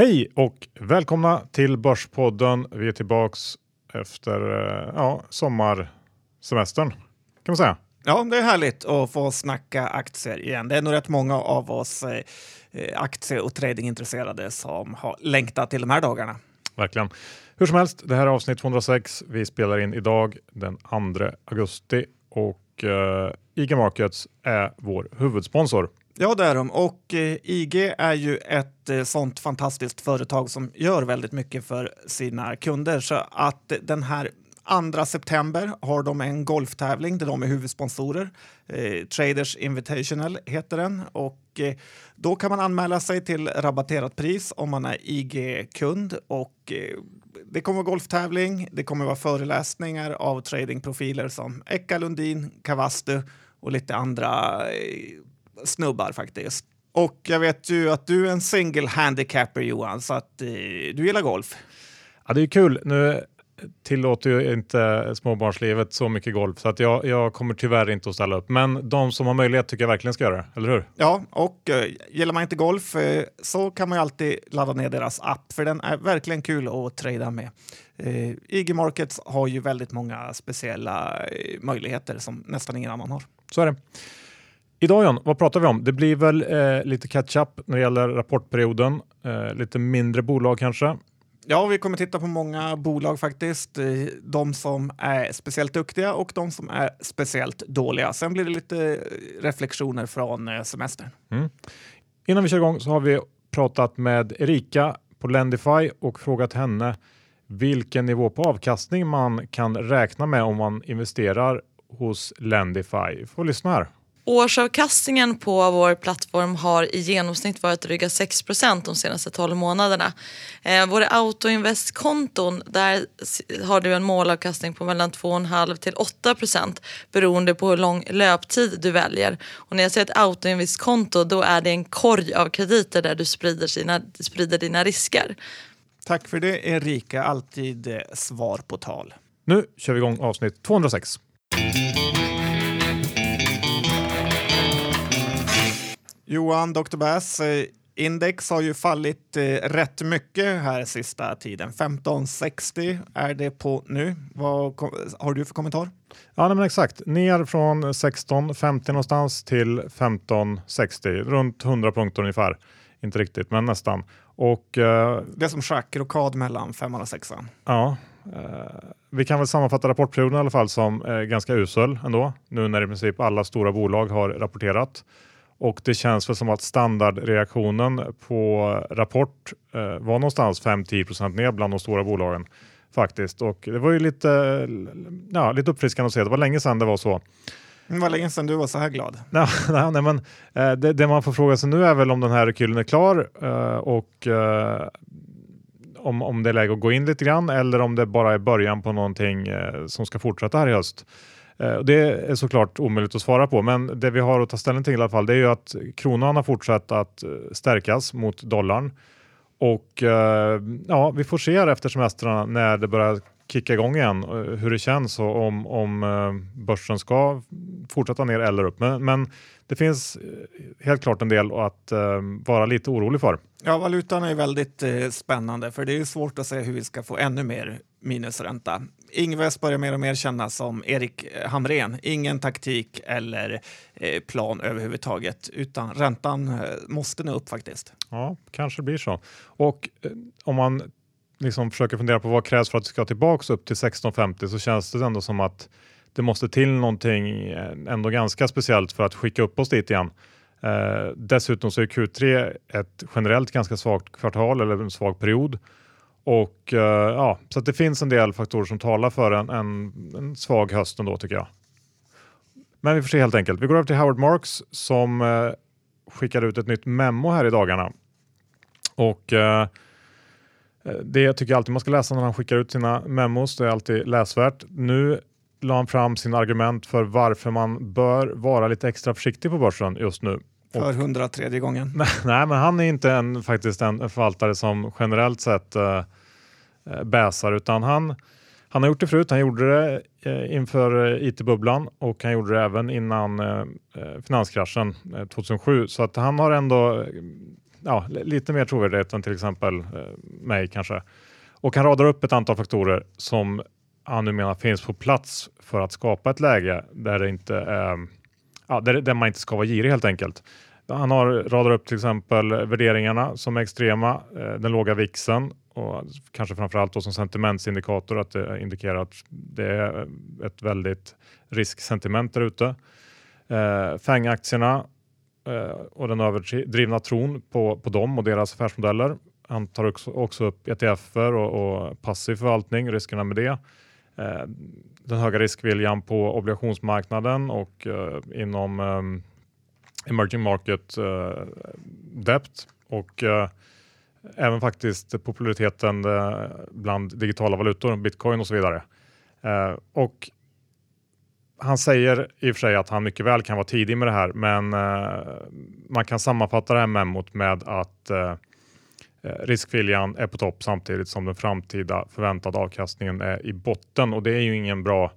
Hej och välkomna till Börspodden. Vi är tillbaks efter eh, ja, sommarsemestern kan man säga. Ja, det är härligt att få snacka aktier igen. Det är nog rätt många av oss eh, aktie och tradingintresserade som har längtat till de här dagarna. Verkligen. Hur som helst, det här är avsnitt 206. Vi spelar in idag den 2 augusti och eh, IG Markets är vår huvudsponsor. Ja, det är de. Och eh, IG är ju ett eh, sånt fantastiskt företag som gör väldigt mycket för sina kunder. Så att den här 2 september har de en golftävling där de är huvudsponsorer. Eh, Traders Invitational heter den. Och, eh, då kan man anmäla sig till rabatterat pris om man är IG-kund. Och, eh, det kommer golftävling, det kommer vara föreläsningar av tradingprofiler som Eka Lundin, Kavastu och lite andra eh, snubbar faktiskt. Och jag vet ju att du är en single handicapper Johan, så att eh, du gillar golf. Ja, det är kul. Nu tillåter ju inte småbarnslivet så mycket golf så att jag, jag kommer tyvärr inte att ställa upp. Men de som har möjlighet tycker jag verkligen ska göra det, eller hur? Ja, och eh, gillar man inte golf eh, så kan man ju alltid ladda ner deras app för den är verkligen kul att trada med. Eh, IG Markets har ju väldigt många speciella eh, möjligheter som nästan ingen annan har. Så är det. Idag John, vad pratar vi om? Det blir väl eh, lite catch-up när det gäller rapportperioden. Eh, lite mindre bolag kanske. Ja, vi kommer titta på många bolag faktiskt. Eh, de som är speciellt duktiga och de som är speciellt dåliga. Sen blir det lite reflektioner från eh, semestern. Mm. Innan vi kör igång så har vi pratat med Erika på Lendify och frågat henne vilken nivå på avkastning man kan räkna med om man investerar hos Lendify. Får lyssna här. Årsavkastningen på vår plattform har i genomsnitt varit dryga 6 de senaste 12 månaderna. Eh, våra autoinvestkonton, där har du en målavkastning på mellan 2,5 till 8% beroende på hur lång löptid du väljer. Och när jag säger ett autoinvestkonto då är det en korg av krediter där du sprider, sina, sprider dina risker. Tack för det Erika, alltid eh, svar på tal. Nu kör vi igång avsnitt 206. Johan, Dr. Bass, eh, index har ju fallit eh, rätt mycket här sista tiden. 1560 är det på nu. Vad har du för kommentar? Ja, men exakt. Ner från 1650 någonstans till 1560, runt 100 punkter ungefär. Inte riktigt, men nästan. Och, eh, det är som schackrockad mellan femman och sexan. Ja, eh, vi kan väl sammanfatta rapportperioden i alla fall som eh, ganska usel ändå. Nu när i princip alla stora bolag har rapporterat. Och det känns väl som att standardreaktionen på rapport eh, var någonstans 5-10 ner bland de stora bolagen faktiskt. Och det var ju lite, ja, lite uppfriskande att se. Det var länge sedan det var så. Det var länge sedan du var så här glad. nej, nej, men, eh, det, det, man får fråga sig nu är väl om den här rekylen är klar eh, och eh, om, om det är läge att gå in lite grann eller om det bara är början på någonting eh, som ska fortsätta här i höst. Eh, det är såklart omöjligt att svara på, men det vi har att ta ställning till i alla fall, det är ju att kronan har fortsatt att eh, stärkas mot dollarn. Och eh, ja, vi får se efter semestrarna när det börjar kicka igång igen hur det känns och om, om börsen ska fortsätta ner eller upp. Men, men det finns helt klart en del att vara lite orolig för. Ja, valutan är väldigt spännande för det är svårt att säga hur vi ska få ännu mer minusränta. Ingves börjar mer och mer kännas som Erik eh, Hamrén. Ingen taktik eller eh, plan överhuvudtaget, utan räntan eh, måste nu upp faktiskt. Ja, kanske blir så. Och om man liksom försöker fundera på vad krävs för att det ska tillbaka upp till 1650 så känns det ändå som att det måste till någonting ändå ganska speciellt för att skicka upp oss dit igen. Eh, dessutom så är Q3 ett generellt ganska svagt kvartal eller en svag period och uh, ja, så det finns en del faktorer som talar för en, en, en, svag höst ändå tycker jag. Men vi får se helt enkelt. Vi går över till Howard Marks som eh, uh, skickar ut ett nytt memo här i dagarna. Och uh, det tycker jag alltid man ska läsa när han skickar ut sina memos. Det är alltid läsvärt. Nu la han fram sina argument för varför man bör vara lite extra försiktig på börsen just nu. För 103 gången. Nej, men han är inte en, faktiskt en förvaltare som generellt sett uh, bäsar utan han, han har gjort det förut. Han gjorde det uh, inför uh, it-bubblan och han gjorde det även innan uh, finanskraschen 2007. Så att han har ändå ja, lite mer trovärdighet än till exempel eh, mig kanske. Och han radar upp ett antal faktorer som han nu menar finns på plats för att skapa ett läge där, det inte, eh, ja, där, där man inte ska vara girig helt enkelt. Han har radar upp till exempel värderingarna som är extrema, eh, den låga vixen och kanske framförallt då som sentimentsindikator att det indikerar att det är ett väldigt risksentiment där ute. Eh, FANG-aktierna eh, och den överdrivna tron på, på dem och deras affärsmodeller. Han tar också, också upp ETFer och, och passiv förvaltning, riskerna med det. Eh, den höga riskviljan på obligationsmarknaden och eh, inom eh, emerging market eh, debt och eh, även faktiskt populariteten eh, bland digitala valutor, bitcoin och så vidare. Eh, och han säger i och för sig att han mycket väl kan vara tidig med det här, men man kan sammanfatta det här memot med att Eh, riskviljan är på topp samtidigt som den framtida förväntade avkastningen är i botten och det är ju ingen bra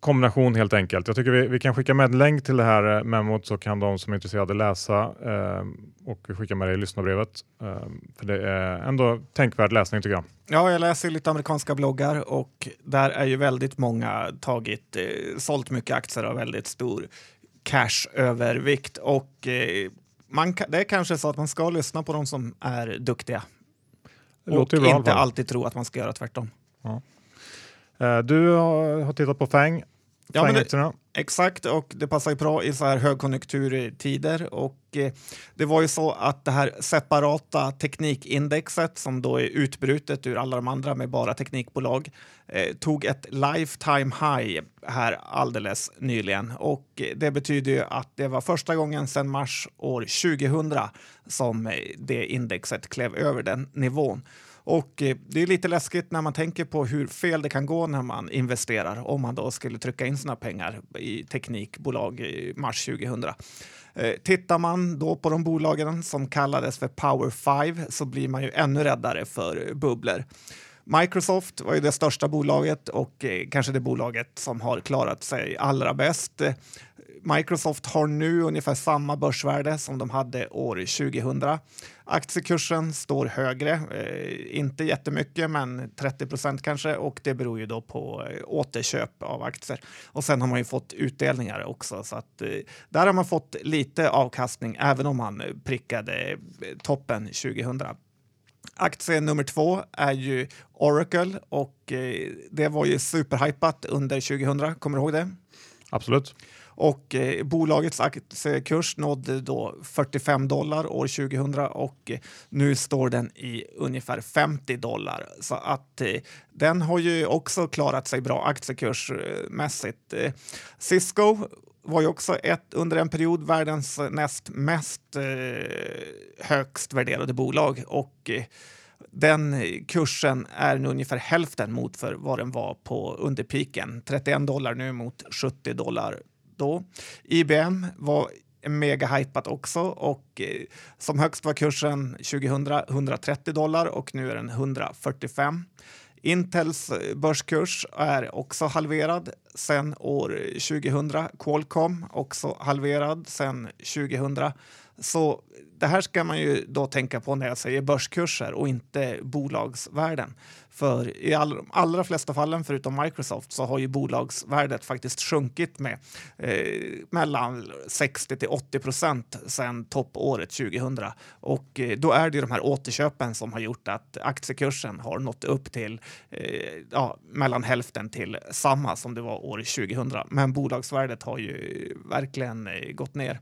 kombination helt enkelt. Jag tycker vi, vi kan skicka med en länk till det här eh, memot så kan de som är intresserade läsa eh, och vi skickar med det i lyssnarbrevet. Eh, för det är ändå tänkvärd läsning tycker jag. Ja, jag läser lite amerikanska bloggar och där är ju väldigt många tagit, eh, sålt mycket aktier av väldigt stor cash-övervikt och eh, man, det är kanske så att man ska lyssna på de som är duktiga. och bra, inte alltid tro att man ska göra tvärtom. Ja. Eh, du har tittat på FANG. Ja, det, exakt, och det passar ju bra i så här högkonjunkturtider. Och, eh, det var ju så att det här separata teknikindexet som då är utbrutet ur alla de andra med bara teknikbolag eh, tog ett lifetime high här alldeles nyligen. Och eh, det betyder ju att det var första gången sedan mars år 2000 som eh, det indexet klev över den nivån. Och eh, det är lite läskigt när man tänker på hur fel det kan gå när man investerar om man då skulle trycka in sina pengar i teknikbolag i mars 2000. Eh, tittar man då på de bolagen som kallades för Power 5 så blir man ju ännu räddare för bubblor. Microsoft var ju det största bolaget och eh, kanske det bolaget som har klarat sig allra bäst. Microsoft har nu ungefär samma börsvärde som de hade år 2000. Aktiekursen står högre, eh, inte jättemycket, men 30 procent kanske och det beror ju då på eh, återköp av aktier. Och sen har man ju fått utdelningar också så att eh, där har man fått lite avkastning även om man prickade eh, toppen 2000. Aktie nummer två är ju Oracle och eh, det var ju superhypat under 2000. Kommer du ihåg det? Absolut. Och eh, bolagets aktiekurs nådde då 45 dollar år 2000 och eh, nu står den i ungefär 50 dollar. Så att eh, den har ju också klarat sig bra aktiekursmässigt. Eh, Cisco var ju också ett, under en period världens näst mest eh, högst värderade bolag och eh, den kursen är nu ungefär hälften mot för vad den var på under piken. 31 dollar nu mot 70 dollar då. IBM var megahypat också och eh, som högst var kursen 2000 130 dollar och nu är den 145. Intels eh, börskurs är också halverad sen år 2000. Qualcomm också halverad sen 2000. Så det här ska man ju då tänka på när jag säger börskurser och inte bolagsvärden. För i all, allra flesta fallen, förutom Microsoft, så har ju bolagsvärdet faktiskt sjunkit med eh, mellan 60 till 80 procent sedan toppåret 2000. Och eh, då är det ju de här återköpen som har gjort att aktiekursen har nått upp till eh, ja, mellan hälften till samma som det var år 2000. Men bolagsvärdet har ju verkligen eh, gått ner.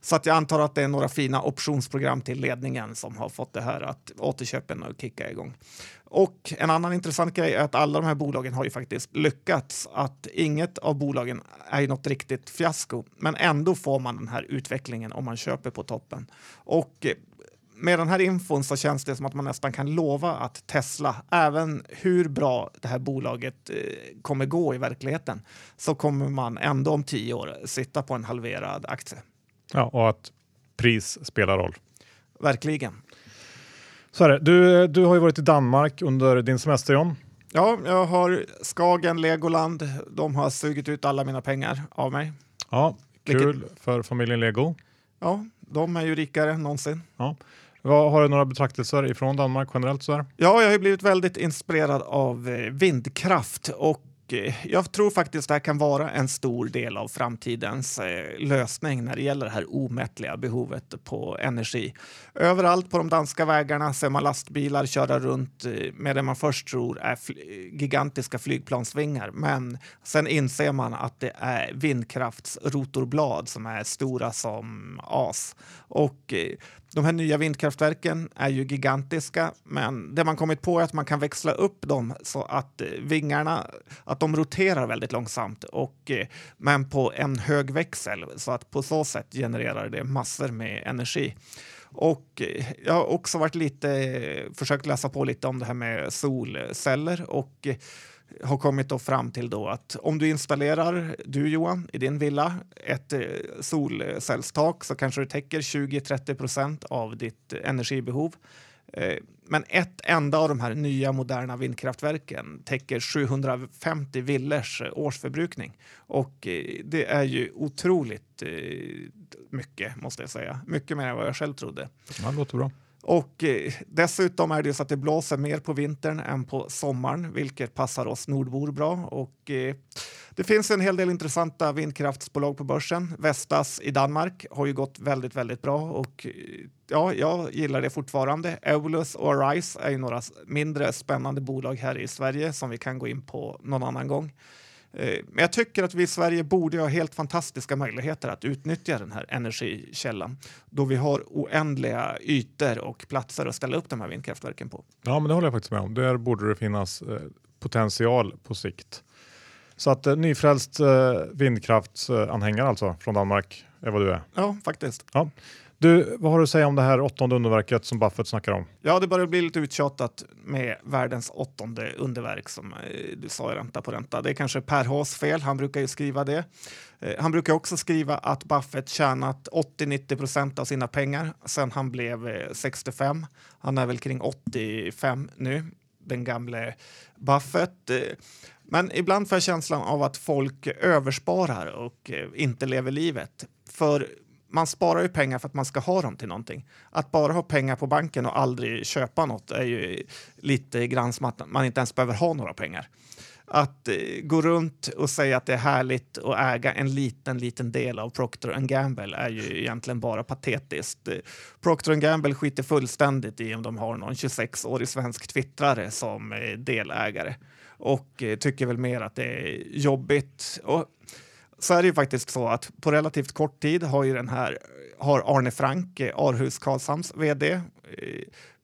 Så att jag antar att det är några fina optionsprogram till ledningen som har fått det här att återköpen att kicka igång. Och en annan intressant grej är att alla de här bolagen har ju faktiskt lyckats. Att inget av bolagen är något riktigt fiasko, men ändå får man den här utvecklingen om man köper på toppen. Och med den här infon så känns det som att man nästan kan lova att Tesla, även hur bra det här bolaget eh, kommer gå i verkligheten, så kommer man ändå om tio år sitta på en halverad aktie. Ja, och att pris spelar roll. Verkligen. Så är det. Du, du har ju varit i Danmark under din semester John. Ja, jag har Skagen, Legoland. De har sugit ut alla mina pengar av mig. Ja, kul Vilket... för familjen Lego. Ja, de är ju rikare än någonsin. Ja. Har du några betraktelser ifrån Danmark generellt? Så här? Ja, jag har blivit väldigt inspirerad av eh, vindkraft och Eh, jag tror faktiskt det här kan vara en stor del av framtidens eh, lösning när det gäller det här omättliga behovet på energi. Överallt på de danska vägarna ser man lastbilar köra runt eh, med det man först tror är gigantiska flygplansvingar. Men sen inser man att det är vindkraftsrotorblad som är stora som as. Och de här nya vindkraftverken är ju gigantiska, men det man kommit på är att man kan växla upp dem så att eh, vingarna att de roterar väldigt långsamt, och, eh, men på en hög växel. Så att på så sätt genererar det massor med energi. Och eh, jag har också varit lite, försökt läsa på lite om det här med solceller och har kommit då fram till då att om du installerar, du Johan, i din villa ett eh, solcellstak så kanske det täcker 20-30 procent av ditt energibehov. Eh, men ett enda av de här nya moderna vindkraftverken täcker 750 villers eh, årsförbrukning. Och det är ju otroligt mycket, måste jag säga. Mycket mer än vad jag själv trodde. Ja, det låter bra. Och eh, dessutom är det så att det blåser mer på vintern än på sommaren, vilket passar oss nordbor bra. Och, eh, det finns en hel del intressanta vindkraftsbolag på börsen. Vestas i Danmark har ju gått väldigt, väldigt bra och eh, ja, jag gillar det fortfarande. Eolus och Arise är ju några mindre spännande bolag här i Sverige som vi kan gå in på någon annan gång. Eh, men jag tycker att vi i Sverige borde ha helt fantastiska möjligheter att utnyttja den här energikällan då vi har oändliga ytor och platser att ställa upp de här vindkraftverken på. Ja, men det håller jag faktiskt med om. Där borde det finnas eh, potential på sikt. Så att eh, nyfrälst eh, vindkraftsanhängare alltså från Danmark är vad du är? Ja, faktiskt. Ja. Du, vad har du att säga om det här åttonde underverket som Buffett snackar om? Ja, det börjar bli lite uttjatat med världens åttonde underverk som eh, du sa i Ränta på ränta. Det är kanske Per Haas fel, han brukar ju skriva det. Eh, han brukar också skriva att Buffett tjänat 80-90 procent av sina pengar sedan han blev eh, 65. Han är väl kring 85 nu, den gamle Buffett. Men ibland får jag känslan av att folk översparar och inte lever livet. För man sparar ju pengar för att man ska ha dem till någonting. Att bara ha pengar på banken och aldrig köpa något är ju lite grann som att man inte ens behöver ha några pengar. Att eh, gå runt och säga att det är härligt att äga en liten, liten del av Procter Gamble är ju egentligen bara patetiskt. Procter Gamble skiter fullständigt i om de har någon 26-årig svensk twittrare som eh, delägare och eh, tycker väl mer att det är jobbigt. Och så är det ju faktiskt så att på relativt kort tid har ju den här har Arne Frank, eh, Arhus Karlshamns vd, eh,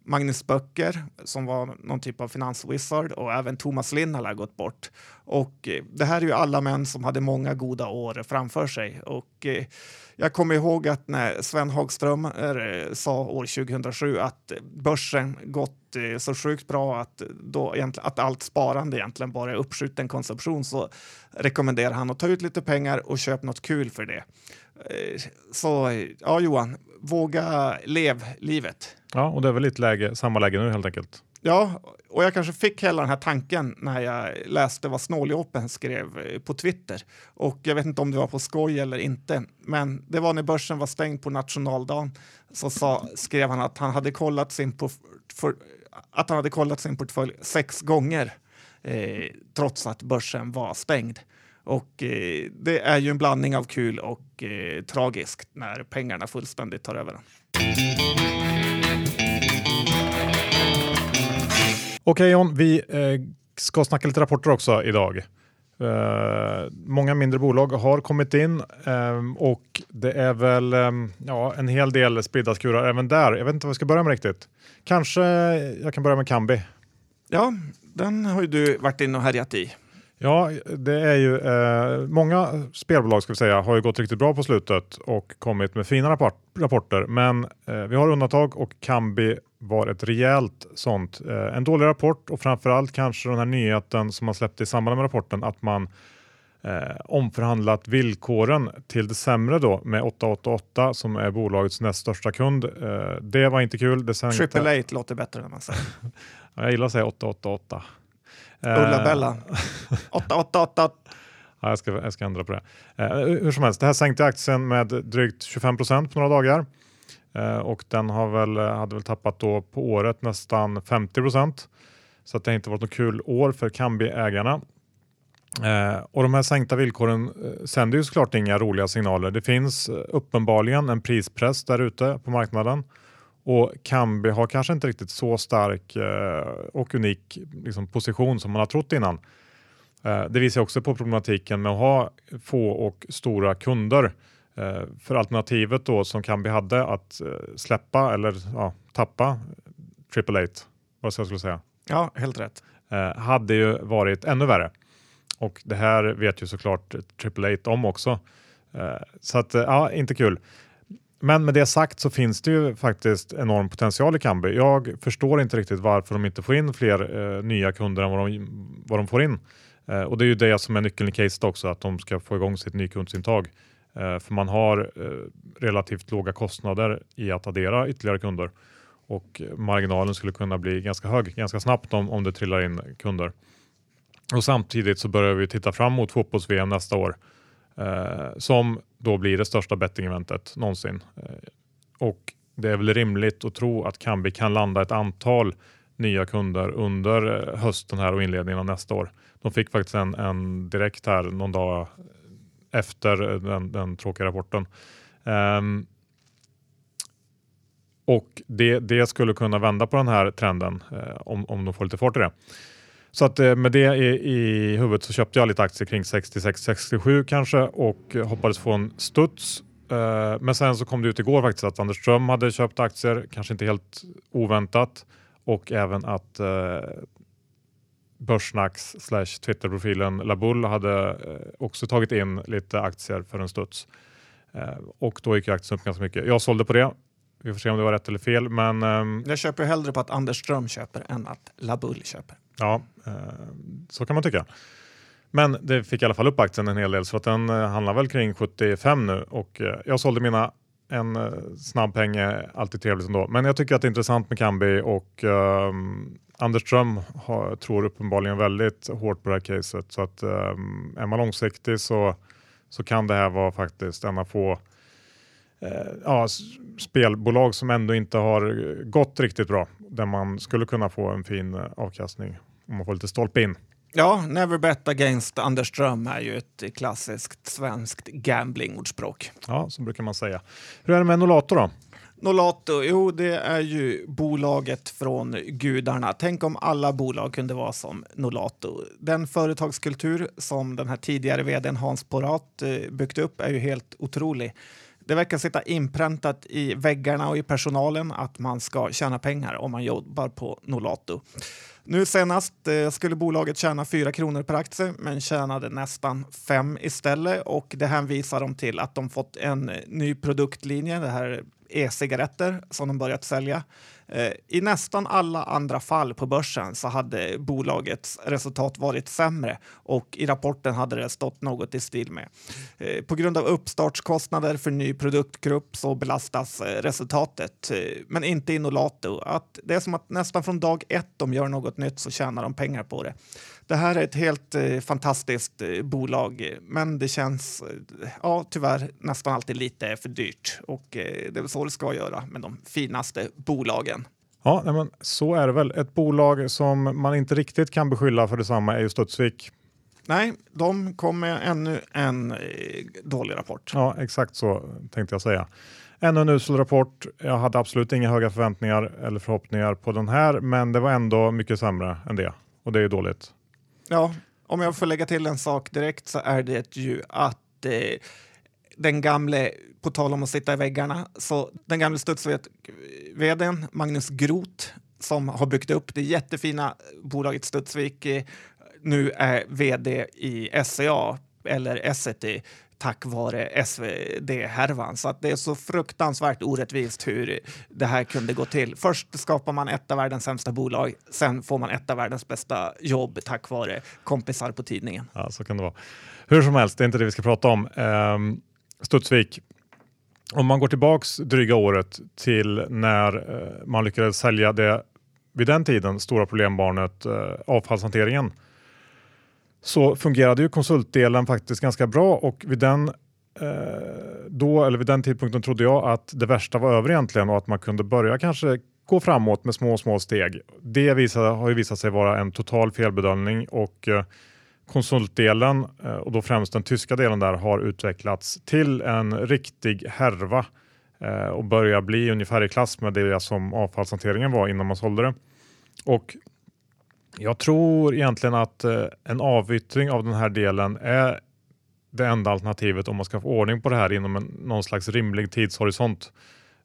Magnus Böcker som var någon typ av finanswizard och även Thomas Lind har gått bort. Och eh, det här är ju alla män som hade många goda år framför sig. Och eh, jag kommer ihåg att när Sven Hagström eh, sa år 2007 att eh, börsen gått så sjukt bra att, då, att allt sparande egentligen bara är uppskjuten konsumtion så rekommenderar han att ta ut lite pengar och köpa något kul för det. Eh, så ja, Johan, våga lev livet. Ja, och det är väl lite läge, samma läge nu helt enkelt. Ja, och jag kanske fick hela den här tanken när jag läste vad Snåljåpen skrev eh, på Twitter. Och jag vet inte om det var på skoj eller inte, men det var när börsen var stängd på nationaldagen så sa, skrev han att han hade kollat sin, på, för, att han hade kollat sin portfölj sex gånger eh, trots att börsen var stängd. Och eh, det är ju en blandning av kul och eh, tragiskt när pengarna fullständigt tar över. Okej John, vi eh, ska snacka lite rapporter också idag. Uh, många mindre bolag har kommit in um, och det är väl um, ja, en hel del spridda skurar även där. Jag vet inte vad vi ska börja med riktigt. Kanske jag kan börja med Kambi. Ja, den har ju du varit inne och härjat i. Ja, det är ju eh, många spelbolag ska vi säga har ju gått riktigt bra på slutet och kommit med fina rapport, rapporter. Men eh, vi har undantag och Kambi var ett rejält sånt. Eh, en dålig rapport och framförallt kanske den här nyheten som man släppte i samband med rapporten att man eh, omförhandlat villkoren till det sämre då med 888 som är bolagets näst största kund. Eh, det var inte kul. Det Triple 8 låter bättre när man säger. jag gillar att säga 888. Ulla-Bella. 888. Ja, jag, ska, jag ska ändra på det. Eh, hur som helst, det här sänkte aktien med drygt 25 procent på några dagar. eh, och den har väl, hade väl tappat då på året nästan 50 procent. Så att det har inte varit något kul år för Kambi-ägarna. Eh, och de här sänkta villkoren eh, sänder ju såklart inga roliga signaler. Det finns eh, uppenbarligen en prispress där ute på marknaden och Kambi har kanske inte riktigt så stark eh, och unik liksom, position som man har trott innan. Eh, det visar också på problematiken med att ha få och stora kunder. Eh, för alternativet då som Kambi hade att släppa eller ja, tappa Triple Eight, vad jag skulle säga. Ja, helt rätt. hade ju varit ännu värre. Och det här vet ju såklart Triple Eight om också. Så att ja, inte kul. Men med det sagt så finns det ju faktiskt enorm potential i Kambi. Jag förstår inte riktigt varför de inte får in fler eh, nya kunder än vad de, vad de får in. Eh, och det är ju det som är nyckeln i caset också, att de ska få igång sitt nykundsintag. Eh, för man har eh, relativt låga kostnader i att addera ytterligare kunder och marginalen skulle kunna bli ganska hög ganska snabbt om, om det trillar in kunder. Och samtidigt så börjar vi titta fram mot fotbolls-VM nästa år Eh, som då blir det största bettingeventet någonsin. Eh, och det är väl rimligt att tro att Kambi kan landa ett antal nya kunder under eh, hösten här och inledningen av nästa år. De fick faktiskt en, en direkt här någon dag efter eh, den, den tråkiga rapporten. Um, och det, det, skulle kunna vända på den här trenden eh, om, om de får lite fart i det. Så att eh, med det i, i huvudet så köpte jag lite aktier kring 66-67 kanske och hoppades få en studs. Eh, men sen så kom det ut igår faktiskt att Anders Ström hade köpt aktier, kanske inte helt oväntat och även att eh, Börssnacks slash Twitterprofilen Labull hade också tagit in lite aktier för en studs. Och då gick aktien upp ganska mycket. Jag sålde på det. Vi får se om det var rätt eller fel. Men, ehm, jag köper hellre på att Anders Ström köper än att Labull köper. Ja, eh, så kan man tycka. Men det fick i alla fall upp aktien en hel del så att den eh, handlar väl kring 75 nu och eh, jag sålde mina en snabb peng är alltid trevligt ändå. Men jag tycker att det är intressant med Kambi och um, Anders Ström har, tror uppenbarligen väldigt hårt på det här caset. Så att um, är man långsiktig så, så kan det här vara faktiskt en av få uh, ja, spelbolag som ändå inte har gått riktigt bra. Där man skulle kunna få en fin avkastning om man får lite stolpe in. Ja, never bet against Anders Ström är ju ett klassiskt svenskt gamblingordspråk. Ja, så brukar man säga. Hur är det med Nolato då? Nolato, jo det är ju bolaget från gudarna. Tänk om alla bolag kunde vara som Nolato. Den företagskultur som den här tidigare vdn Hans Porat eh, byggt upp är ju helt otrolig. Det verkar sitta inpräntat i väggarna och i personalen att man ska tjäna pengar om man jobbar på Nolato. Nu senast eh, skulle bolaget tjäna 4 kronor per aktie men tjänade nästan 5 istället och det hänvisar de till att de fått en ny produktlinje, det här e-cigaretter som de börjat sälja. Eh, I nästan alla andra fall på börsen så hade bolagets resultat varit sämre och i rapporten hade det stått något i stil med. Eh, på grund av uppstartskostnader för ny produktgrupp så belastas eh, resultatet, men inte i Nolato. Att det är som att nästan från dag ett de gör något nytt så tjänar de pengar på det. Det här är ett helt fantastiskt bolag, men det känns ja, tyvärr nästan alltid lite för dyrt. Och det är så det ska göra med de finaste bolagen. Ja, men så är det väl. Ett bolag som man inte riktigt kan beskylla för detsamma är ju Studsvik. Nej, de kom med ännu en eh, dålig rapport. Ja, exakt så tänkte jag säga. Ännu en usel rapport. Jag hade absolut inga höga förväntningar eller förhoppningar på den här, men det var ändå mycket sämre än det och det är dåligt. Ja, om jag får lägga till en sak direkt så är det ju att eh, den gamle, på tal om att sitta i väggarna, så den gamle Studsvik-vdn Magnus Groth som har byggt upp det jättefina bolaget Studsvik eh, nu är vd i SCA eller Essity tack vare SvD-härvan. Så att det är så fruktansvärt orättvist hur det här kunde gå till. Först skapar man ett av världens sämsta bolag, sen får man ett av världens bästa jobb tack vare kompisar på tidningen. Ja, så kan det vara. Hur som helst, det är inte det vi ska prata om. Um, Studsvik. Om man går tillbaks dryga året till när eh, man lyckades sälja det vid den tiden stora problembarnet eh, avfallshanteringen så fungerade ju konsultdelen faktiskt ganska bra och vid den eh, då, eller vid den tidpunkten trodde jag att det värsta var över egentligen och att man kunde börja kanske gå framåt med små, små steg. Det visade, har ju visat sig vara en total felbedömning och eh, konsultdelen eh, och då främst den tyska delen där har utvecklats till en riktig härva eh, och börjar bli ungefär i klass med det som avfallshanteringen var innan man sålde det. Och jag tror egentligen att eh, en avyttring av den här delen är det enda alternativet om man ska få ordning på det här inom en, någon slags rimlig tidshorisont.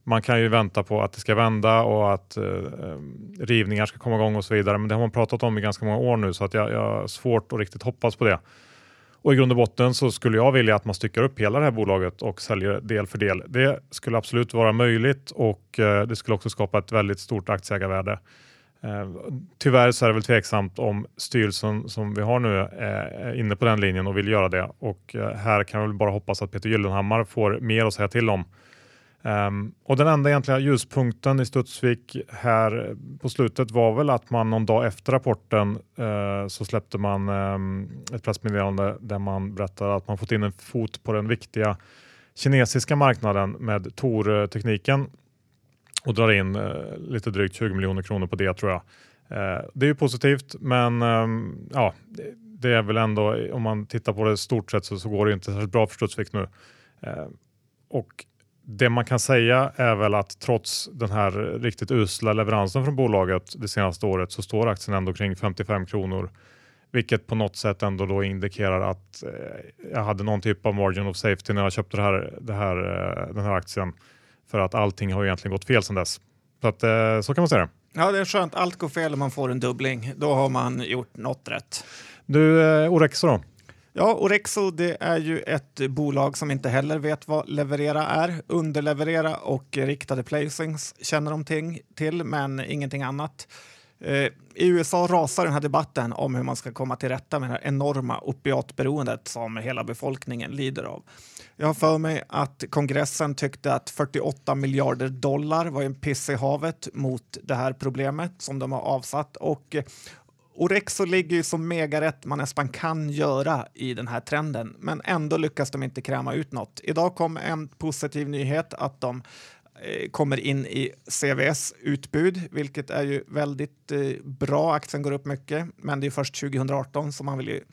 Man kan ju vänta på att det ska vända och att eh, eh, rivningar ska komma igång och så vidare. Men det har man pratat om i ganska många år nu så att jag, jag har svårt att riktigt hoppas på det. Och i grund och botten så skulle jag vilja att man styckar upp hela det här bolaget och säljer del för del. Det skulle absolut vara möjligt och eh, det skulle också skapa ett väldigt stort aktieägarvärde. Eh, tyvärr så är det väl tveksamt om styrelsen som vi har nu eh, är inne på den linjen och vill göra det. Och eh, här kan vi bara hoppas att Peter Gyllenhammar får mer att säga till om. Um, och den enda egentliga ljuspunkten i Studsvik här på slutet var väl att man någon dag efter rapporten uh, så släppte man um, ett pressmeddelande där man berättade att man fått in en fot på den viktiga kinesiska marknaden med Tor-tekniken och drar in uh, lite drygt 20 miljoner kronor på det tror jag. Uh, det är ju positivt men um, ja, det, är väl ändå om man tittar på det stort sett så, så går det inte särskilt bra för Studsvik nu. och det man kan säga är väl att trots den här riktigt usla leveransen från bolaget det senaste året så står aktien ändå kring 55 kronor. Vilket på något sätt ändå då indikerar att eh, jag hade någon typ av margin of safety när jag köpte det här, det här, eh, den här aktien. För att allting har egentligen gått fel sedan dess. Så, att, eh, så kan man säga det. Ja, det är skönt. Allt går fel och man får en dubbling. Då har man gjort något rätt. Du, Orexo då? Ja, Orexo det är ju ett bolag som inte heller vet vad leverera är. Underleverera och riktade placings känner de ting till, men ingenting annat. Eh, I USA rasar den här debatten om hur man ska komma till rätta med det här enorma opiatberoendet som hela befolkningen lider av. Jag har för mig att kongressen tyckte att 48 miljarder dollar var en piss i havet mot det här problemet som de har avsatt och Orexo ligger ju som megarätt man nästan kan göra i den här trenden, men ändå lyckas de inte kräma ut något. Idag kom en positiv nyhet att de eh, kommer in i CVS utbud, vilket är ju väldigt eh, bra. Aktien går upp mycket, men det är först 2018 så man vill ju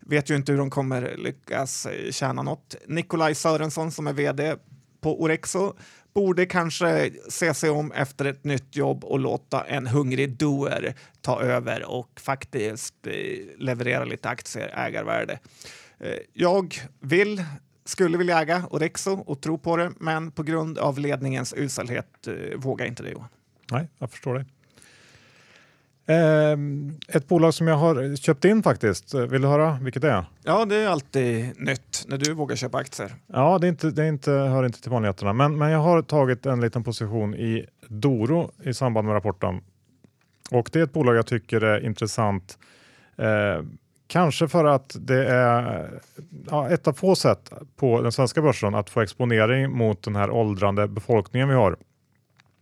vet ju inte hur de kommer lyckas eh, tjäna något. Nikolaj Sörensson som är vd på Orexo borde kanske se sig om efter ett nytt jobb och låta en hungrig doer ta över och faktiskt eh, leverera lite aktier ägarvärde. Eh, jag vill skulle vilja äga Orexo och tro på det, men på grund av ledningens uselhet eh, vågar inte det Johan. Nej, jag förstår det. Eh, ett bolag som jag har köpt in faktiskt. Vill du höra vilket det är? Ja, det är alltid nytt när du vågar köpa aktier. Ja, det, är inte, det inte, hör inte till vanligheterna, men, men jag har tagit en liten position i Doro i samband med rapporten. Och det är ett bolag jag tycker är intressant. Eh, kanske för att det är ja, ett av få sätt på den svenska börsen att få exponering mot den här åldrande befolkningen vi har.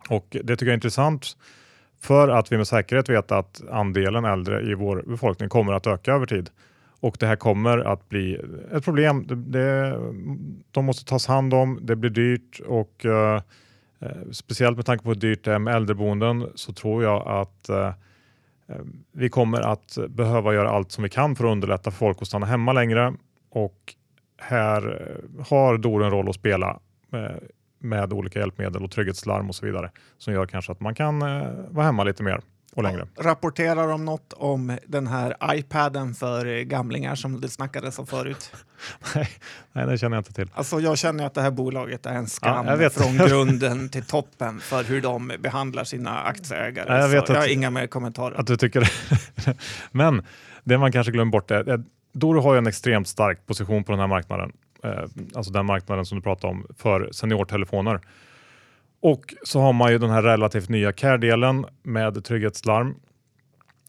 Och det tycker jag är intressant för att vi med säkerhet vet att andelen äldre i vår befolkning kommer att öka över tid. Och det här kommer att bli ett problem. Det, det, de måste tas hand om, det blir dyrt och eh, eh speciellt med tanke på hur dyrt det är med äldreboenden så tror jag att eh, eh, vi kommer att behöva göra allt som vi kan för att underlätta för folk att stanna hemma längre och här har DOR en roll att spela eh, med olika hjälpmedel och trygghetslarm och så vidare som gör kanske att man kan eh, vara hemma lite mer och längre. Rapporterar de något om den här iPaden för gamlingar som det snackades om förut? nej, nej, det känner jag inte till. Alltså, jag känner att det här bolaget är en skam ja, från grunden till toppen för hur de behandlar sina aktieägare. Ja, jag, vet jag har inga mer kommentarer. Att du tycker Men det man kanske glömmer bort är Doro har ju en extremt stark position på den här marknaden eh, Eh, alltså den marknaden som du pratade om för seniortelefoner. Och så har man ju den här relativt nya care-delen med trygghetslarm.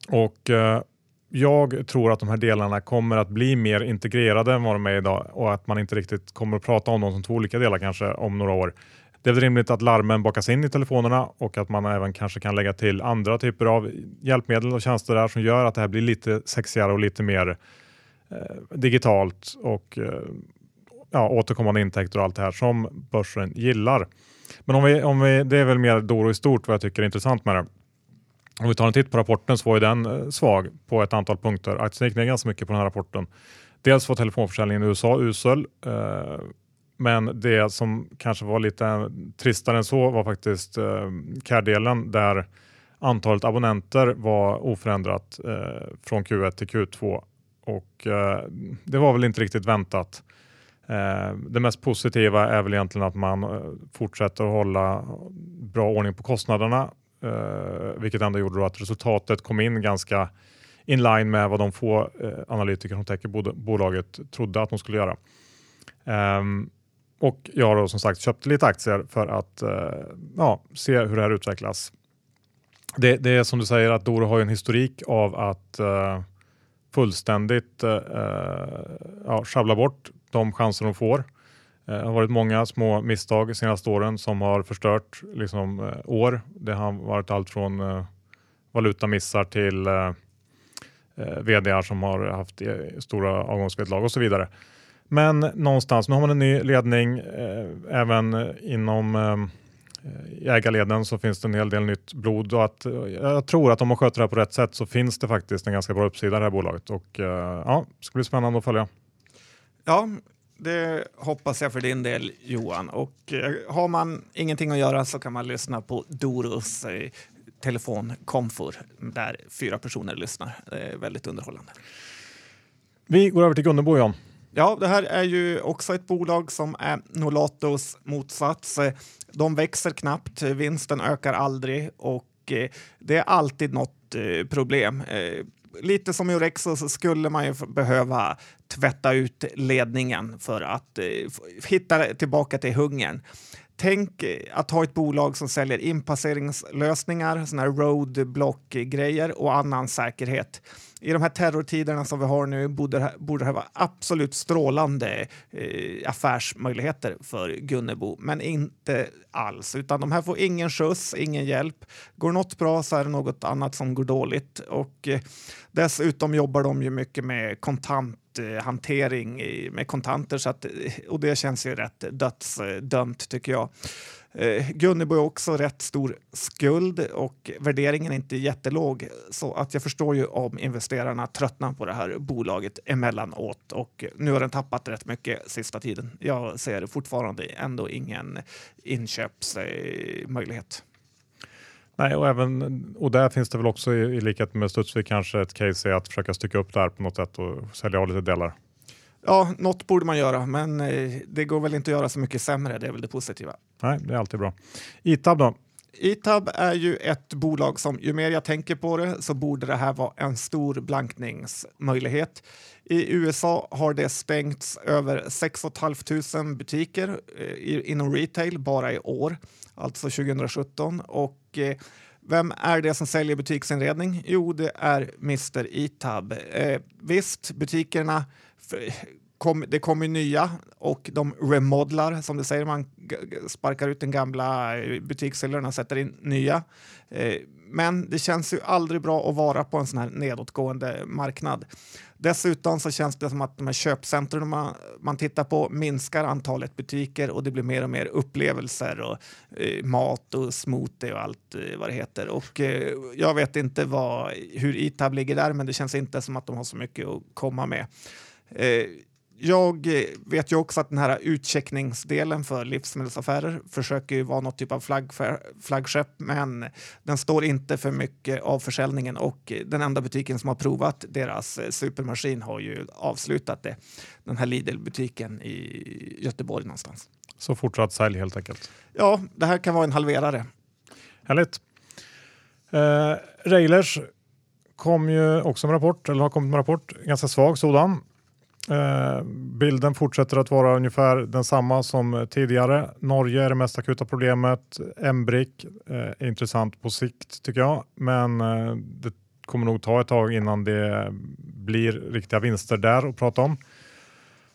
Och eh, jag tror att de här delarna kommer att bli mer integrerade än vad de är idag och att man inte riktigt kommer att prata om dem som två olika delar kanske om några år. Det är väl rimligt att larmen bakas in i telefonerna och att man även kanske kan lägga till andra typer av hjälpmedel och tjänster där som gör att det här blir lite sexigare och lite mer eh, digitalt och eh, ja, återkommande intäkter och allt det här som börsen gillar. Men om vi, om vi, det är väl mer Doro i stort vad jag tycker är intressant med det. Om vi tar en titt på rapporten så var ju den eh, svag på ett antal punkter. Aktien gick ner ganska mycket på den här rapporten. Dels var telefonförsäljningen i USA usel, eh, men det som kanske var lite tristare än så var faktiskt eh, care-delen där antalet abonnenter var oförändrat eh, från Q1 till Q2 och eh, det var väl inte riktigt väntat. Eh, det mest positiva är väl egentligen att man eh, fortsätter att hålla bra ordning på kostnaderna, eh, vilket ändå gjorde att resultatet kom in ganska in line med vad de få analytiker som täcker bolaget trodde att de skulle göra. Ehm, och jag har då som sagt köpt lite aktier för att ja, se hur det här utvecklas. Det, det, är som du säger att Doro har en historik av att fullständigt eh, eh, ja, sjabbla bort de chanser de får. Eh, det har varit många små misstag de senaste åren som har förstört liksom, år. Det har varit allt från eh, valutamissar till eh, vd som har haft stora avgångsvederlag och så vidare. Men någonstans, nu har man en ny ledning. Eh, även inom eh, ägarleden så finns det en hel del nytt blod och att jag tror att om man sköter det här på rätt sätt så finns det faktiskt en ganska bra uppsida i det här bolaget och ja, det ska bli spännande att följa. Ja, det hoppas jag för din del Johan. Och eh, har man ingenting att göra så kan man lyssna på Doros eh, telefonkomfor där fyra personer lyssnar. Det är väldigt underhållande. Vi går över till Gunnebo John. Ja, det här är ju också ett bolag som är Nolatos motsats. De växer knappt, vinsten ökar aldrig och eh, det är alltid något eh, problem eh, lite som i Orexo så skulle man ju behöva tvätta ut ledningen för att hitta tillbaka till hungern. Tänk att ha ett bolag som säljer inpasseringslösningar, såna här roadblock-grejer och annan säkerhet i de här terrortiderna som vi har nu borde det här, borde det här vara absolut strålande eh, affärsmöjligheter för Gunnebo, men inte alls. Utan de här får ingen skjuts, ingen hjälp. Går något bra så är det något annat som går dåligt. Och eh, dessutom jobbar de ju mycket med kontanthantering eh, med kontanter så att, eh, och det känns ju rätt dödsdömt tycker jag. Eh, Gunnebo är också rätt stor skuld och värderingen är inte jättelåg så att jag förstår ju om investerarna tröttnar på det här bolaget emellanåt och nu har den tappat rätt mycket sista tiden. Jag ser fortfarande ändå ingen inköpsmöjlighet. Nej, och, även, och där finns det väl också i, i likhet med Studsvik kanske ett case i att försöka stycka upp det här på något sätt och sälja av lite delar. Ja, något borde man göra, men eh, det går väl inte att göra så mycket sämre. Det är väl det positiva. Nej, det är alltid bra. Itab då? Itab är ju ett bolag som ju mer jag tänker på det så borde det här vara en stor blankningsmöjlighet. I USA har det stängts över 6 500 butiker eh, inom retail bara i år, alltså 2017. Och eh, vem är det som säljer butiksinredning? Jo, det är Mr. Itab. Eh, visst, butikerna kom, det kommer nya och de remodlar, som det säger, man sparkar ut den gamla eh, butikshyllorna och sätter in nya. Eh, men det känns ju aldrig bra att vara på en sån här nedåtgående marknad. Dessutom så känns det som att de här köpcentren man, man tittar på minskar antalet butiker och det blir mer och mer upplevelser och eh, mat och smoothie och allt eh, vad det heter. Och eh, jag vet inte vad, hur Itab ligger där, men det känns inte som att de har så mycket att komma med. Eh, jag vet ju också att den här utcheckningsdelen för livsmedelsaffärer försöker ju vara något typ av flagg, flaggskepp, men den står inte för mycket av försäljningen och den enda butiken som har provat deras supermaskin har ju avslutat det. Den här Lidl-butiken i Göteborg någonstans. Så fortsatt sälj helt enkelt? Ja, det här kan vara en halverare. Härligt. Eh, Railers kom ju också med rapport, eller har kommit med rapport, ganska svag sådan. Eh, bilden fortsätter att vara ungefär densamma som tidigare. Norge är det mest akuta problemet. Embrick eh, är intressant på sikt tycker jag, men eh, det kommer nog ta ett tag innan det blir riktiga vinster där att prata om.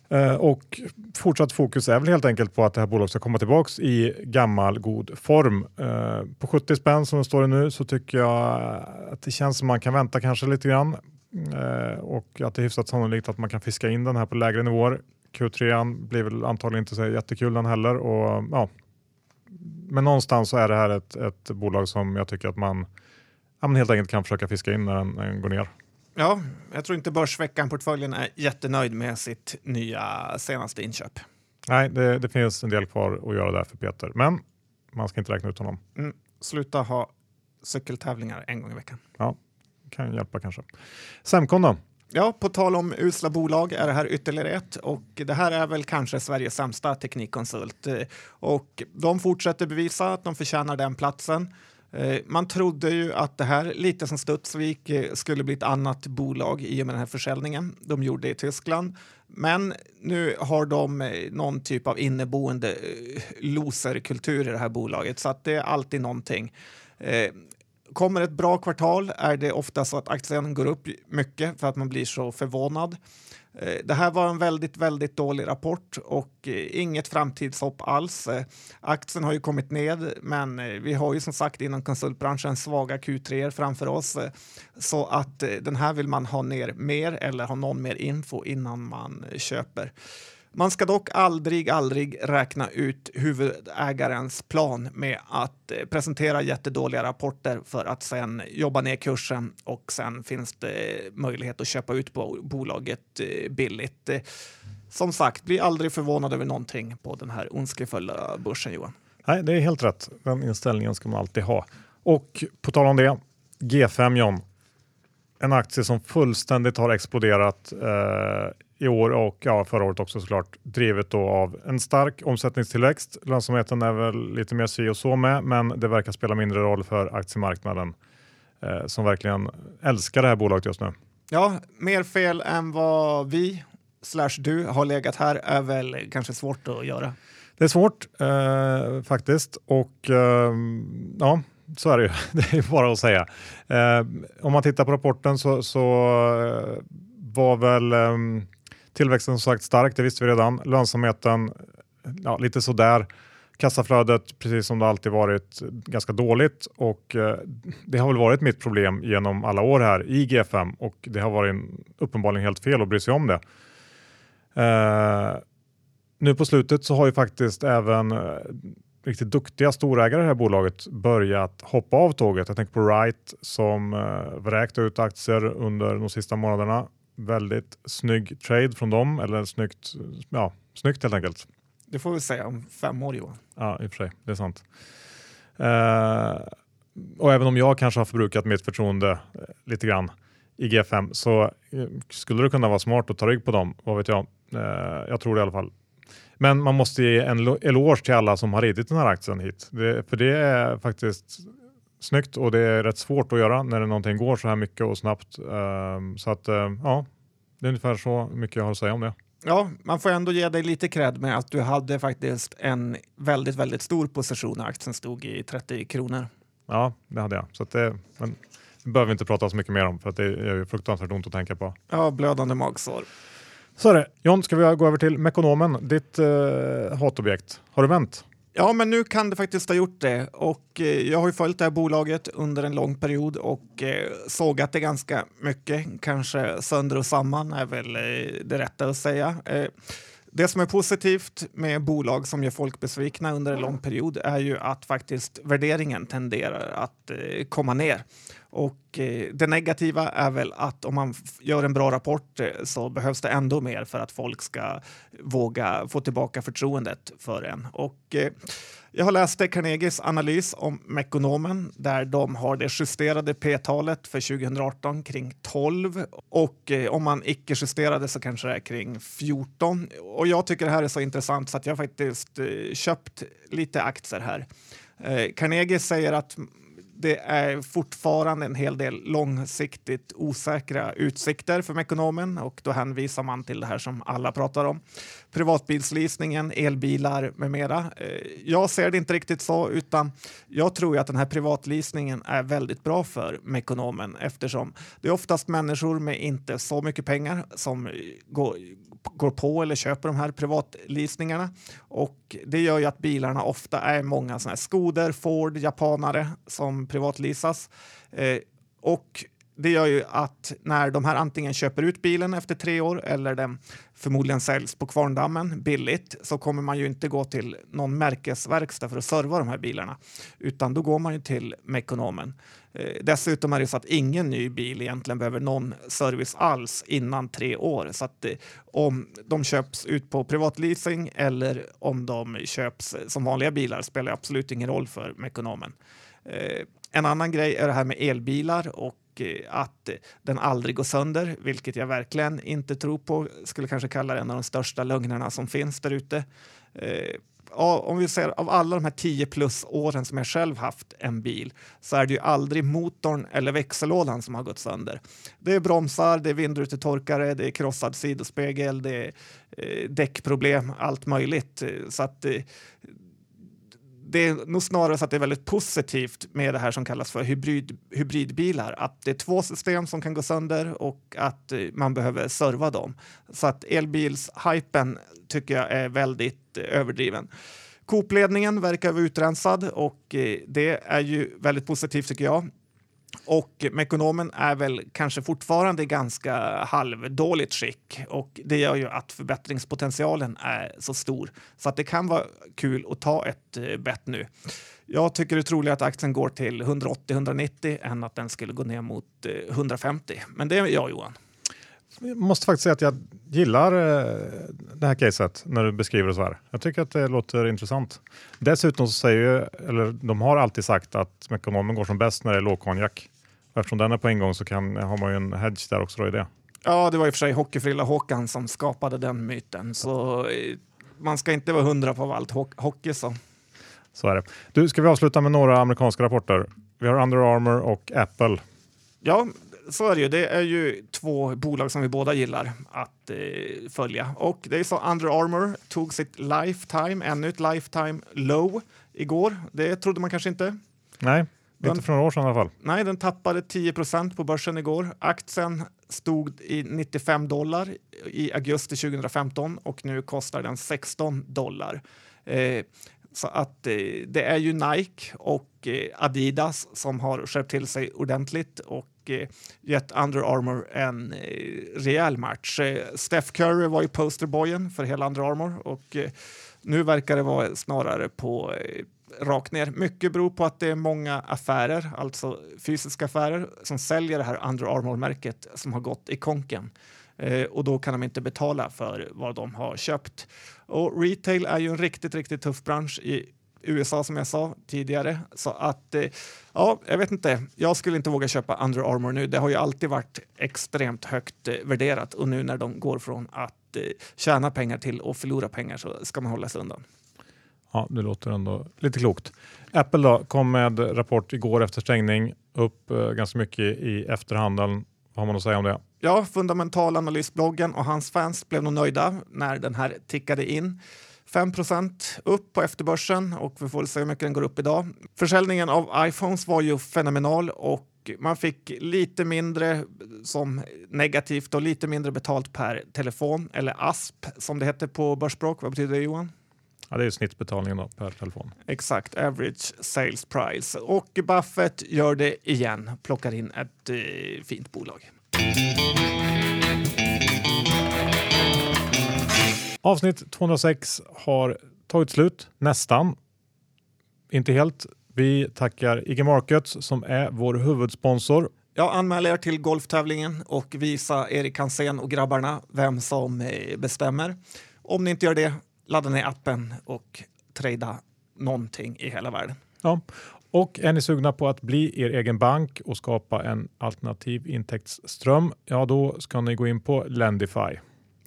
Eh, och fortsatt fokus är väl helt enkelt på att det här bolaget ska komma tillbaks i gammal god form. Eh, på 70 spänn som det står nu så tycker jag att det känns som man kan vänta kanske lite grann och att det är hyfsat sannolikt att man kan fiska in den här på lägre nivåer. Q3 blir väl antagligen inte så jättekul den heller. Och, ja. Men någonstans så är det här ett, ett bolag som jag tycker att man ja, helt enkelt kan försöka fiska in när den, när den går ner. Ja, jag tror inte Börsveckan-portföljen är jättenöjd med sitt nya senaste inköp. Nej, det, det, finns en del kvar att göra där för Peter, men man ska inte räkna ut honom. Mm, sluta ha cykeltävlingar en gång i veckan. Ja, kan hjälpa kanske. Semcon då? Ja, på tal om usla bolag är det här ytterligare ett och det här är väl kanske Sveriges sämsta teknikkonsult eh, och de fortsätter bevisa att de förtjänar den platsen. Eh, man trodde ju att det här, lite som Studsvik, eh, skulle bli ett annat bolag i och med den här försäljningen. De gjorde i Tyskland. Men nu har de någon typ av inneboende loserkultur i det här bolaget, så att det är alltid någonting. Kommer ett bra kvartal är det ofta så att aktien går upp mycket för att man blir så förvånad. Eh, det här var en väldigt, väldigt dålig rapport och eh, inget framtidshopp alls. Eh, aktien har ju kommit ned, men vi har ju som sagt inom konsultbranschen svaga Q3 framför oss. Så att den här vill man ha ner mer eller ha någon mer info innan man köper. Man ska dock aldrig, aldrig räkna ut huvudägarens plan med att eh, presentera jättedåliga rapporter för att sen jobba ner kursen och sen finns det möjlighet att köpa ut bolaget eh, billigt. Eh, som sagt, bli aldrig förvånad över någonting på den här ondskefulla börsen, Johan. Nej, det är helt rätt. Den inställningen ska man alltid ha. Och på tal om det, G5 John, en aktie som fullständigt har exploderat eh, i år och ja, förra året också såklart, drivet då av en stark omsättningstillväxt. Lönsamheten är väl lite mer si och så med, men det verkar spela mindre roll för aktiemarknaden eh, som verkligen älskar det här bolaget just nu. Ja, mer fel än vad vi slash du har legat här är väl kanske svårt att göra. Det är svårt eh, faktiskt och eh, ja, så är det ju. Det är bara att säga. Eh, om man tittar på rapporten så, så eh, var väl ehm, Tillväxten som sagt stark, det visste vi redan. Lönsamheten ja, lite sådär. Kassaflödet, precis som det alltid varit, ganska dåligt och eh, det har väl varit mitt problem genom alla år här i G5 och det har varit uppenbarligen helt fel att bry sig om det. Eh, nu på slutet så har ju faktiskt även eh, riktigt duktiga storägare i det här bolaget börjat hoppa av tåget. Jag tänker på Wright som eh, vräkte ut aktier under de sista månaderna väldigt snygg trade från dem, eller snyggt, ja, snyggt helt enkelt. Det får vi säga om fem år Johan. Ja, i och för sig, det är sant. Uh, och även om jag kanske har förbrukat mitt förtroende uh, lite grann i G5 så uh, skulle det kunna vara smart att ta rygg på dem, vad vet jag. jag tror det i alla fall. Men man måste ge en eloge till alla som har ridit den här aktien hit. Det, för det är faktiskt snyggt och det är rätt svårt att göra när någonting går så här mycket och snabbt. Um, så att uh, ja, det är ungefär så mycket jag har att säga om det. Ja, man får ändå ge dig lite cred med att du hade faktiskt en väldigt, väldigt stor position när aktien stod i 30 kronor. Ja, det hade jag. Så att det, men det behöver vi inte prata så mycket mer om för att det är fruktansvärt ont att tänka på. Ja, blödande magsår. Så är det. John, ska vi gå över till Mekonomen, ditt eh, hatobjekt. Har du vänt? Ja, men nu kan det faktiskt ha gjort det. Och eh, jag har ju följt det här bolaget under en lång period och eh, sågat det ganska mycket. Kanske sönder och samman är väl eh, det rätta att säga. Eh, det som är positivt med bolag som gör folk besvikna under en lång period är ju att faktiskt värderingen tenderar att eh, komma ner. Och eh, det negativa är väl att om man gör en bra rapport eh, så behövs det ändå mer för att folk ska våga få tillbaka förtroendet för en. Och eh, jag har läst Carnegies analys om Mekonomen där de har det justerade p-talet för 2018 kring 12 och eh, om man icke justerade så kanske det är kring 14. Och jag tycker det här är så intressant så att jag faktiskt eh, köpt lite aktier här. Eh, Carnegie säger att det är fortfarande en hel del långsiktigt osäkra utsikter för Mekonomen och då hänvisar man till det här som alla pratar om. Privatbilsleasingen, elbilar med mera. Eh, jag ser det inte riktigt så utan jag tror att den här privatleasingen är väldigt bra för Mekonomen eftersom det är oftast människor med inte så mycket pengar som går, går på eller köper de här privatleasningarna och det gör ju att bilarna ofta är många sådana här Skoder, Ford, japanare som privatleasas. Eh, och det gör ju att när de här antingen köper ut bilen efter tre år eller den förmodligen säljs på Kvarndammen billigt så kommer man ju inte gå till någon märkesverkstad för att serva de här bilarna utan då går man ju till Mekonomen. Eh, dessutom är det så att ingen ny bil egentligen behöver någon service alls innan tre år. Så att eh, om de köps ut på privatleasing eller om de köps eh, som vanliga bilar spelar absolut ingen roll för Mekonomen. En annan grej är det här med elbilar och att den aldrig går sönder, vilket jag verkligen inte tror på. Skulle kanske kalla det en av de största lögnerna som finns där ute om vi ser av alla de här 10 plus åren som jag själv haft en bil så är det ju aldrig motorn eller växellådan som har gått sönder. Det är bromsar, det är vindrutetorkare, det är krossad sidospegel, det är eh, däckproblem, allt möjligt. Så att eh, det är nog snarare så att det är väldigt positivt med det här som kallas för hybrid, hybridbilar. Att det är två system som kan gå sönder och att eh, man behöver serva dem. Så att elbilshypen tycker jag är väldigt överdriven. överdriven. Coopledningen verkar vara utrensad och eh, det är ju väldigt positivt tycker jag. Och Mekonomen är väl kanske fortfarande i ganska halvdåligt skick och det gör ju att förbättringspotentialen är så stor så att det kan vara kul att ta ett eh, bett nu. Jag tycker det är troligare att aktien går till 180-190 än att den skulle gå ner mot eh, 150. Men det är jag Johan. Måste faktiskt säga att jag gillar eh, det här caset när du beskriver det så här. Jag tycker att det låter intressant. Dessutom så säger eller de har alltid sagt att Mekonomen går som bäst när det är lågkonjak. Eftersom den är på ingång så kan, har man ju en hedge där också då i det. Ja, det var i och för sig Hockeyfrilla Håkan som skapade den myten. Så eh, man ska inte vara hundra på allt hockey så. Så är det. Du, ska vi avsluta med några amerikanska rapporter? Vi har Under Armour och Apple. Ja, så är det ju. Det är ju två bolag som vi båda gillar att eh, följa. Och det är så Under Armour tog sitt lifetime, ännu ett lifetime low igår. Det trodde man kanske inte. Nej, den, inte för några år sedan i alla fall. Nej, den tappade 10% på börsen igår. Aktien stod i 95 dollar i augusti 2015 och nu kostar den 16 dollar. Eh, så att eh, det är ju Nike och eh, Adidas som har skärpt till sig ordentligt och och eh, gett Under Armour en eh, rejäl match. Eh, Steph Curry var ju posterboyen för hela Under Armour och nu verkar det vara snarare på rakt ner. Mycket beror på att det är många affärer, alltså fysiska affärer, som säljer det här Under Armour-märket som har gått i konken. Eh, och då kan de inte betala för vad de har köpt. Och retail är ju en riktigt, riktigt tuff bransch i USA som jag sa tidigare. Så att, eh, ja, jag vet inte. Jag skulle inte våga köpa Under Armour nu. Det har ju alltid varit extremt högt eh, värderat och nu när de går från att eh, tjäna pengar till att förlora pengar så ska man hålla sig undan. Ja, det låter ändå lite klokt. Apple då kom med rapport igår efter stängning upp eh, ganska mycket i efterhandeln. Vad har man att säga om det? Ja, fundamentalanalysbloggen och hans fans blev nog nöjda när den här tickade in. 5% upp på efterbörsen och vi får se hur mycket den går upp idag. Försäljningen av iPhones var ju fenomenal och man fick lite mindre som negativt och lite mindre betalt per telefon eller ASP som det heter på börsspråk. Vad betyder det Johan? Ja, det är snittbetalningen per telefon. Exakt, average sales price. Och Buffett gör det igen, plockar in ett eh, fint bolag. Avsnitt 206 har tagit slut, nästan. Inte helt. Vi tackar IG Markets som är vår huvudsponsor. Ja, anmäl er till golftävlingen och visa Erik Hansén och grabbarna vem som eh, bestämmer. Om ni inte gör det, ladda ner appen och trada någonting i hela världen. Ja. Och är ni sugna på att bli er egen bank och skapa en alternativ intäktsström, ja då ska ni gå in på Lendify.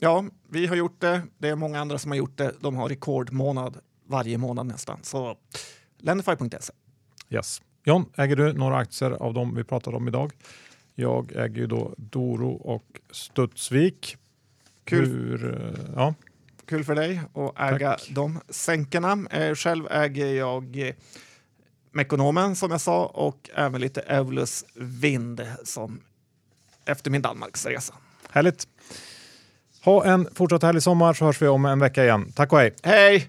Ja, vi har gjort det. Det är många andra som har gjort det. De har rekordmånad varje månad nästan. Så Lendify.se. Yes. John, äger du några aktier av dem vi pratade om idag? Jag äger ju då Doro och Studsvik. Kul. Hur, eh, ja. Kul för dig att äga Tack. de sänkarna. Eh, själv äger jag eh, Mekonomen som jag sa och även lite Evolus Vind som efter min Danmarksresa. Härligt. Ha en fortsatt härlig sommar så hörs vi om en vecka igen. Tack och hej! Hej!